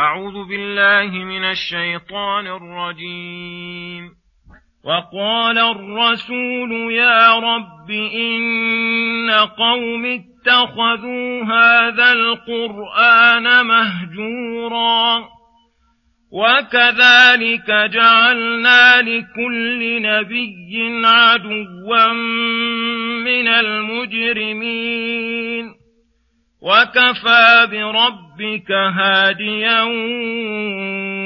أعوذ بالله من الشيطان الرجيم. وقال الرسول يا رب إن قوم اتخذوا هذا القرآن مهجورا وكذلك جعلنا لكل نبي عدوا من المجرمين. وكفى بربك هاديا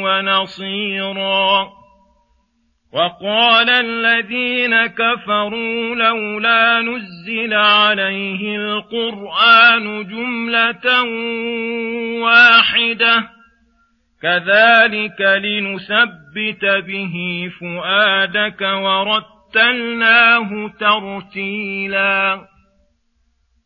ونصيرا وقال الذين كفروا لولا نزل عليه القران جمله واحدة كذلك لنثبت به فؤادك ورتلناه ترتيلا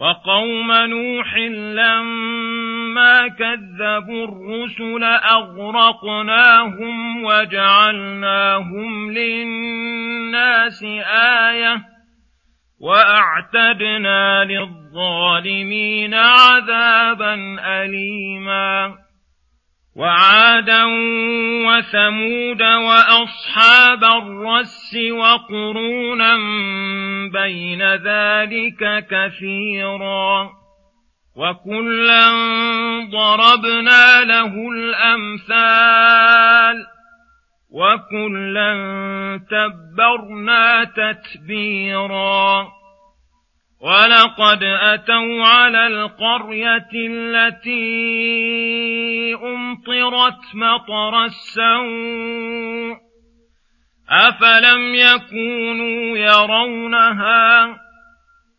وقوم نوح لما كذبوا الرسل أغرقناهم وجعلناهم للناس آية وأعتدنا للظالمين عذابا أليما وعادا وثمود وأصحاب الرس وقرونا بين ذلك كثيرا وكلا ضربنا له الأمثال وكلا تبرنا تتبيرا ولقد أتوا على القرية التي أمطرت مطر السوء أفلم يكونوا يرونها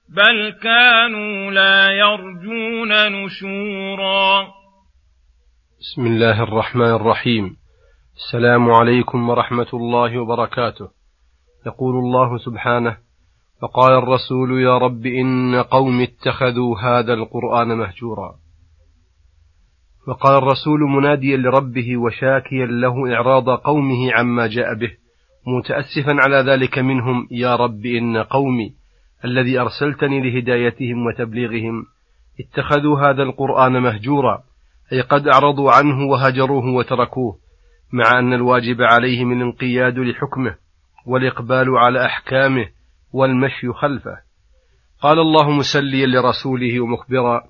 بل كانوا لا يرجون نشورا بسم الله الرحمن الرحيم. السلام عليكم ورحمة الله وبركاته. يقول الله سبحانه فقال الرسول يا رب إن قوم اتخذوا هذا القرآن مهجورا. فقال الرسول مناديا لربه وشاكيا له إعراض قومه عما جاء به متأسفا على ذلك منهم يا رب إن قومي الذي أرسلتني لهدايتهم وتبليغهم اتخذوا هذا القرآن مهجورا أي قد أعرضوا عنه وهجروه وتركوه مع أن الواجب عليهم الانقياد لحكمه والإقبال على أحكامه والمشي خلفه. قال الله مسليا لرسوله ومخبرا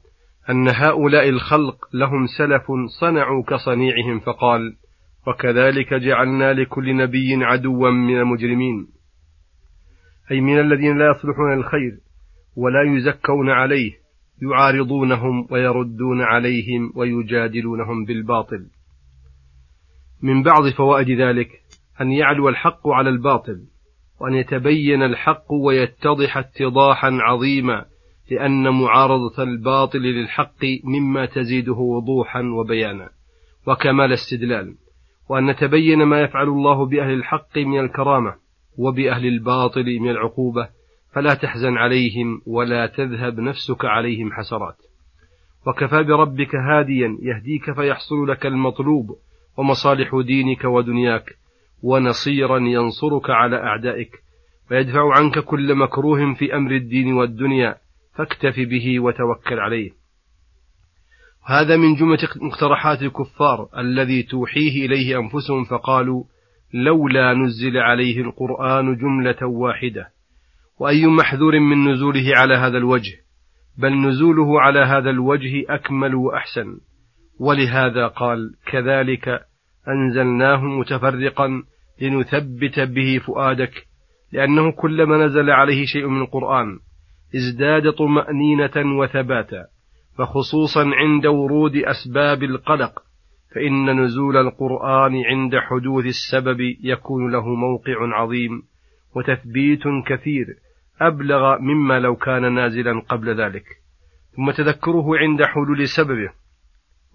أن هؤلاء الخلق لهم سلف صنعوا كصنيعهم فقال وكذلك جعلنا لكل نبي عدوا من المجرمين. أي من الذين لا يصلحون الخير ولا يزكون عليه يعارضونهم ويردون عليهم ويجادلونهم بالباطل. من بعض فوائد ذلك أن يعلو الحق على الباطل. وأن يتبين الحق ويتضح اتضاحا عظيما لأن معارضة الباطل للحق مما تزيده وضوحا وبيانا. وكمال استدلال وأن نتبين ما يفعل الله بأهل الحق من الكرامة وبأهل الباطل من العقوبة فلا تحزن عليهم ولا تذهب نفسك عليهم حسرات. وكفى بربك هاديا يهديك فيحصل لك المطلوب ومصالح دينك ودنياك. ونصيرا ينصرك على أعدائك ويدفع عنك كل مكروه في أمر الدين والدنيا فاكتف به وتوكل عليه. هذا من جملة مقترحات الكفار الذي توحيه إليه أنفسهم فقالوا لولا نزل عليه القرآن جملة واحدة وأي محذور من نزوله على هذا الوجه؟ بل نزوله على هذا الوجه أكمل وأحسن. ولهذا قال كذلك أنزلناه متفرقا لنثبت به فؤادك لأنه كلما نزل عليه شيء من القرآن ازداد طمأنينة وثباتا فخصوصا عند ورود أسباب القلق فإن نزول القرآن عند حدوث السبب يكون له موقع عظيم وتثبيت كثير أبلغ مما لو كان نازلا قبل ذلك. ثم تذكره عند حلول سببه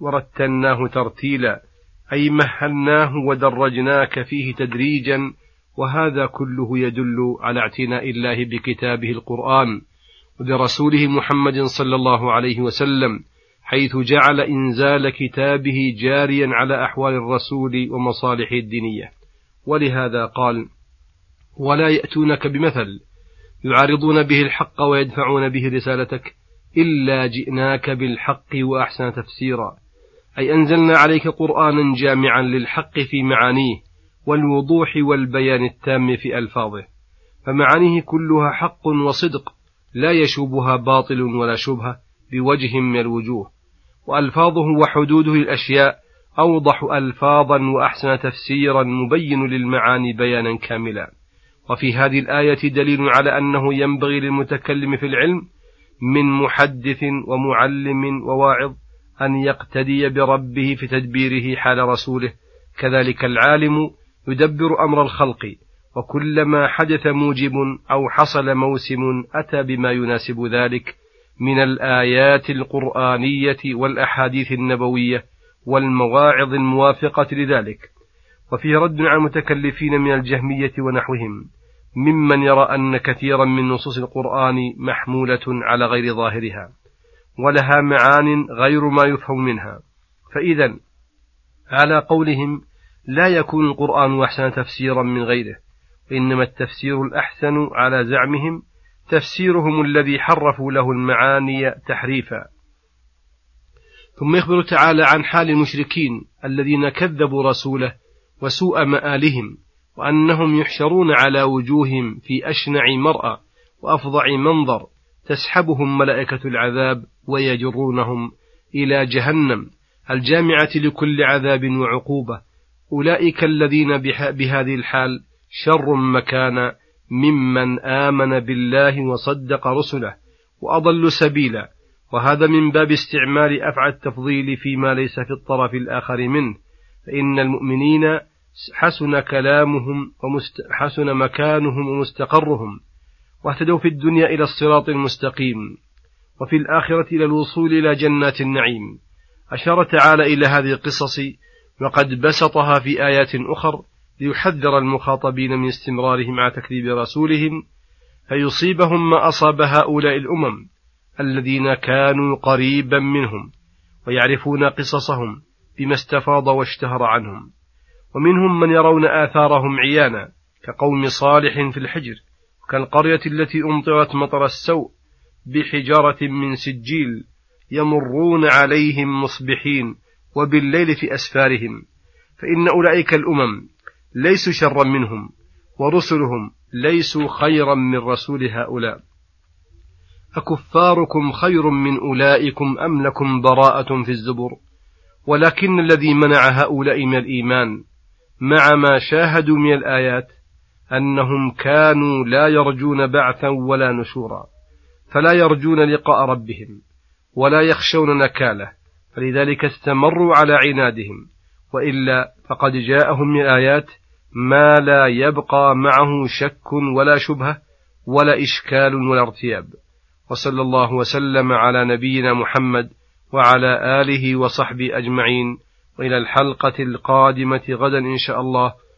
ورتلناه ترتيلا أي مهلناه ودرجناك فيه تدريجا وهذا كله يدل على اعتناء الله بكتابه القرآن وبرسوله محمد صلى الله عليه وسلم حيث جعل إنزال كتابه جاريا على أحوال الرسول ومصالحه الدينية. ولهذا قال ولا يأتونك بمثل يعارضون به الحق ويدفعون به رسالتك إلا جئناك بالحق وأحسن تفسيرا أي أنزلنا عليك قرآنا جامعا للحق في معانيه والوضوح والبيان التام في ألفاظه. فمعانيه كلها حق وصدق لا يشوبها باطل ولا شبهة بوجه من الوجوه. وألفاظه وحدوده الأشياء أوضح ألفاظا وأحسن تفسيرا مبين للمعاني بيانا كاملا. وفي هذه الآية دليل على أنه ينبغي للمتكلم في العلم من محدث ومعلم وواعظ أن يقتدي بربه في تدبيره حال رسوله. كذلك العالم يدبر أمر الخلق وكلما حدث موجب أو حصل موسم أتى بما يناسب ذلك من الآيات القرآنية والأحاديث النبوية والمواعظ الموافقة لذلك. وفيه رد على المتكلفين من الجهمية ونحوهم ممن يرى أن كثيرا من نصوص القرآن محمولة على غير ظاهرها. ولها معان غير ما يفهم منها. فإذا على قولهم لا يكون القرآن أحسن تفسيرا من غيره وإنما التفسير الأحسن على زعمهم تفسيرهم الذي حرفوا له المعاني تحريفا. ثم يخبر تعالى عن حال المشركين الذين كذبوا رسوله وسوء مآلهم وأنهم يحشرون على وجوههم في أشنع مرأى وأفظع منظر تسحبهم ملائكة العذاب ويجرونهم إلى جهنم. الجامعة لكل عذاب وعقوبة. أولئك الذين بهذه الحال شر مكانا ممن آمن بالله وصدق رسله وأضل سبيلا. وهذا من باب استعمال أفعى التفضيل فيما ليس في الطرف الآخر منه. فإن المؤمنين حسن كلامهم وحسن مكانهم ومستقرهم. واهتدوا في الدنيا إلى الصراط المستقيم وفي الآخرة إلى الوصول إلى جنات النعيم. أشار تعالى إلى هذه القصص وقد بسطها في آيات أخر ليحذر المخاطبين من استمرارهم على تكذيب رسولهم فيصيبهم ما أصاب هؤلاء الأمم الذين كانوا قريبا منهم ويعرفون قصصهم بما استفاض واشتهر عنهم. ومنهم من يرون آثارهم عيانا كقوم صالح في الحجر كالقرية التي أمطرت مطر السوء بحجارة من سجيل يمرون عليهم مصبحين وبالليل في أسفارهم فإن أولئك الأمم ليسوا شرا منهم ورسلهم ليسوا خيرا من رسول هؤلاء. أكفاركم خير من أولئكم أم لكم براءة في الزبر؟ ولكن الذي منع هؤلاء من الإيمان مع ما شاهدوا من الآيات أنهم كانوا لا يرجون بعثا ولا نشورا فلا يرجون لقاء ربهم ولا يخشون نكاله فلذلك استمروا على عنادهم وإلا فقد جاءهم من الآيات ما لا يبقى معه شك ولا شبهة ولا إشكال ولا ارتياب. وصلى الله وسلم على نبينا محمد وعلى آله وصحبه أجمعين وإلى الحلقة القادمة غدا إن شاء الله.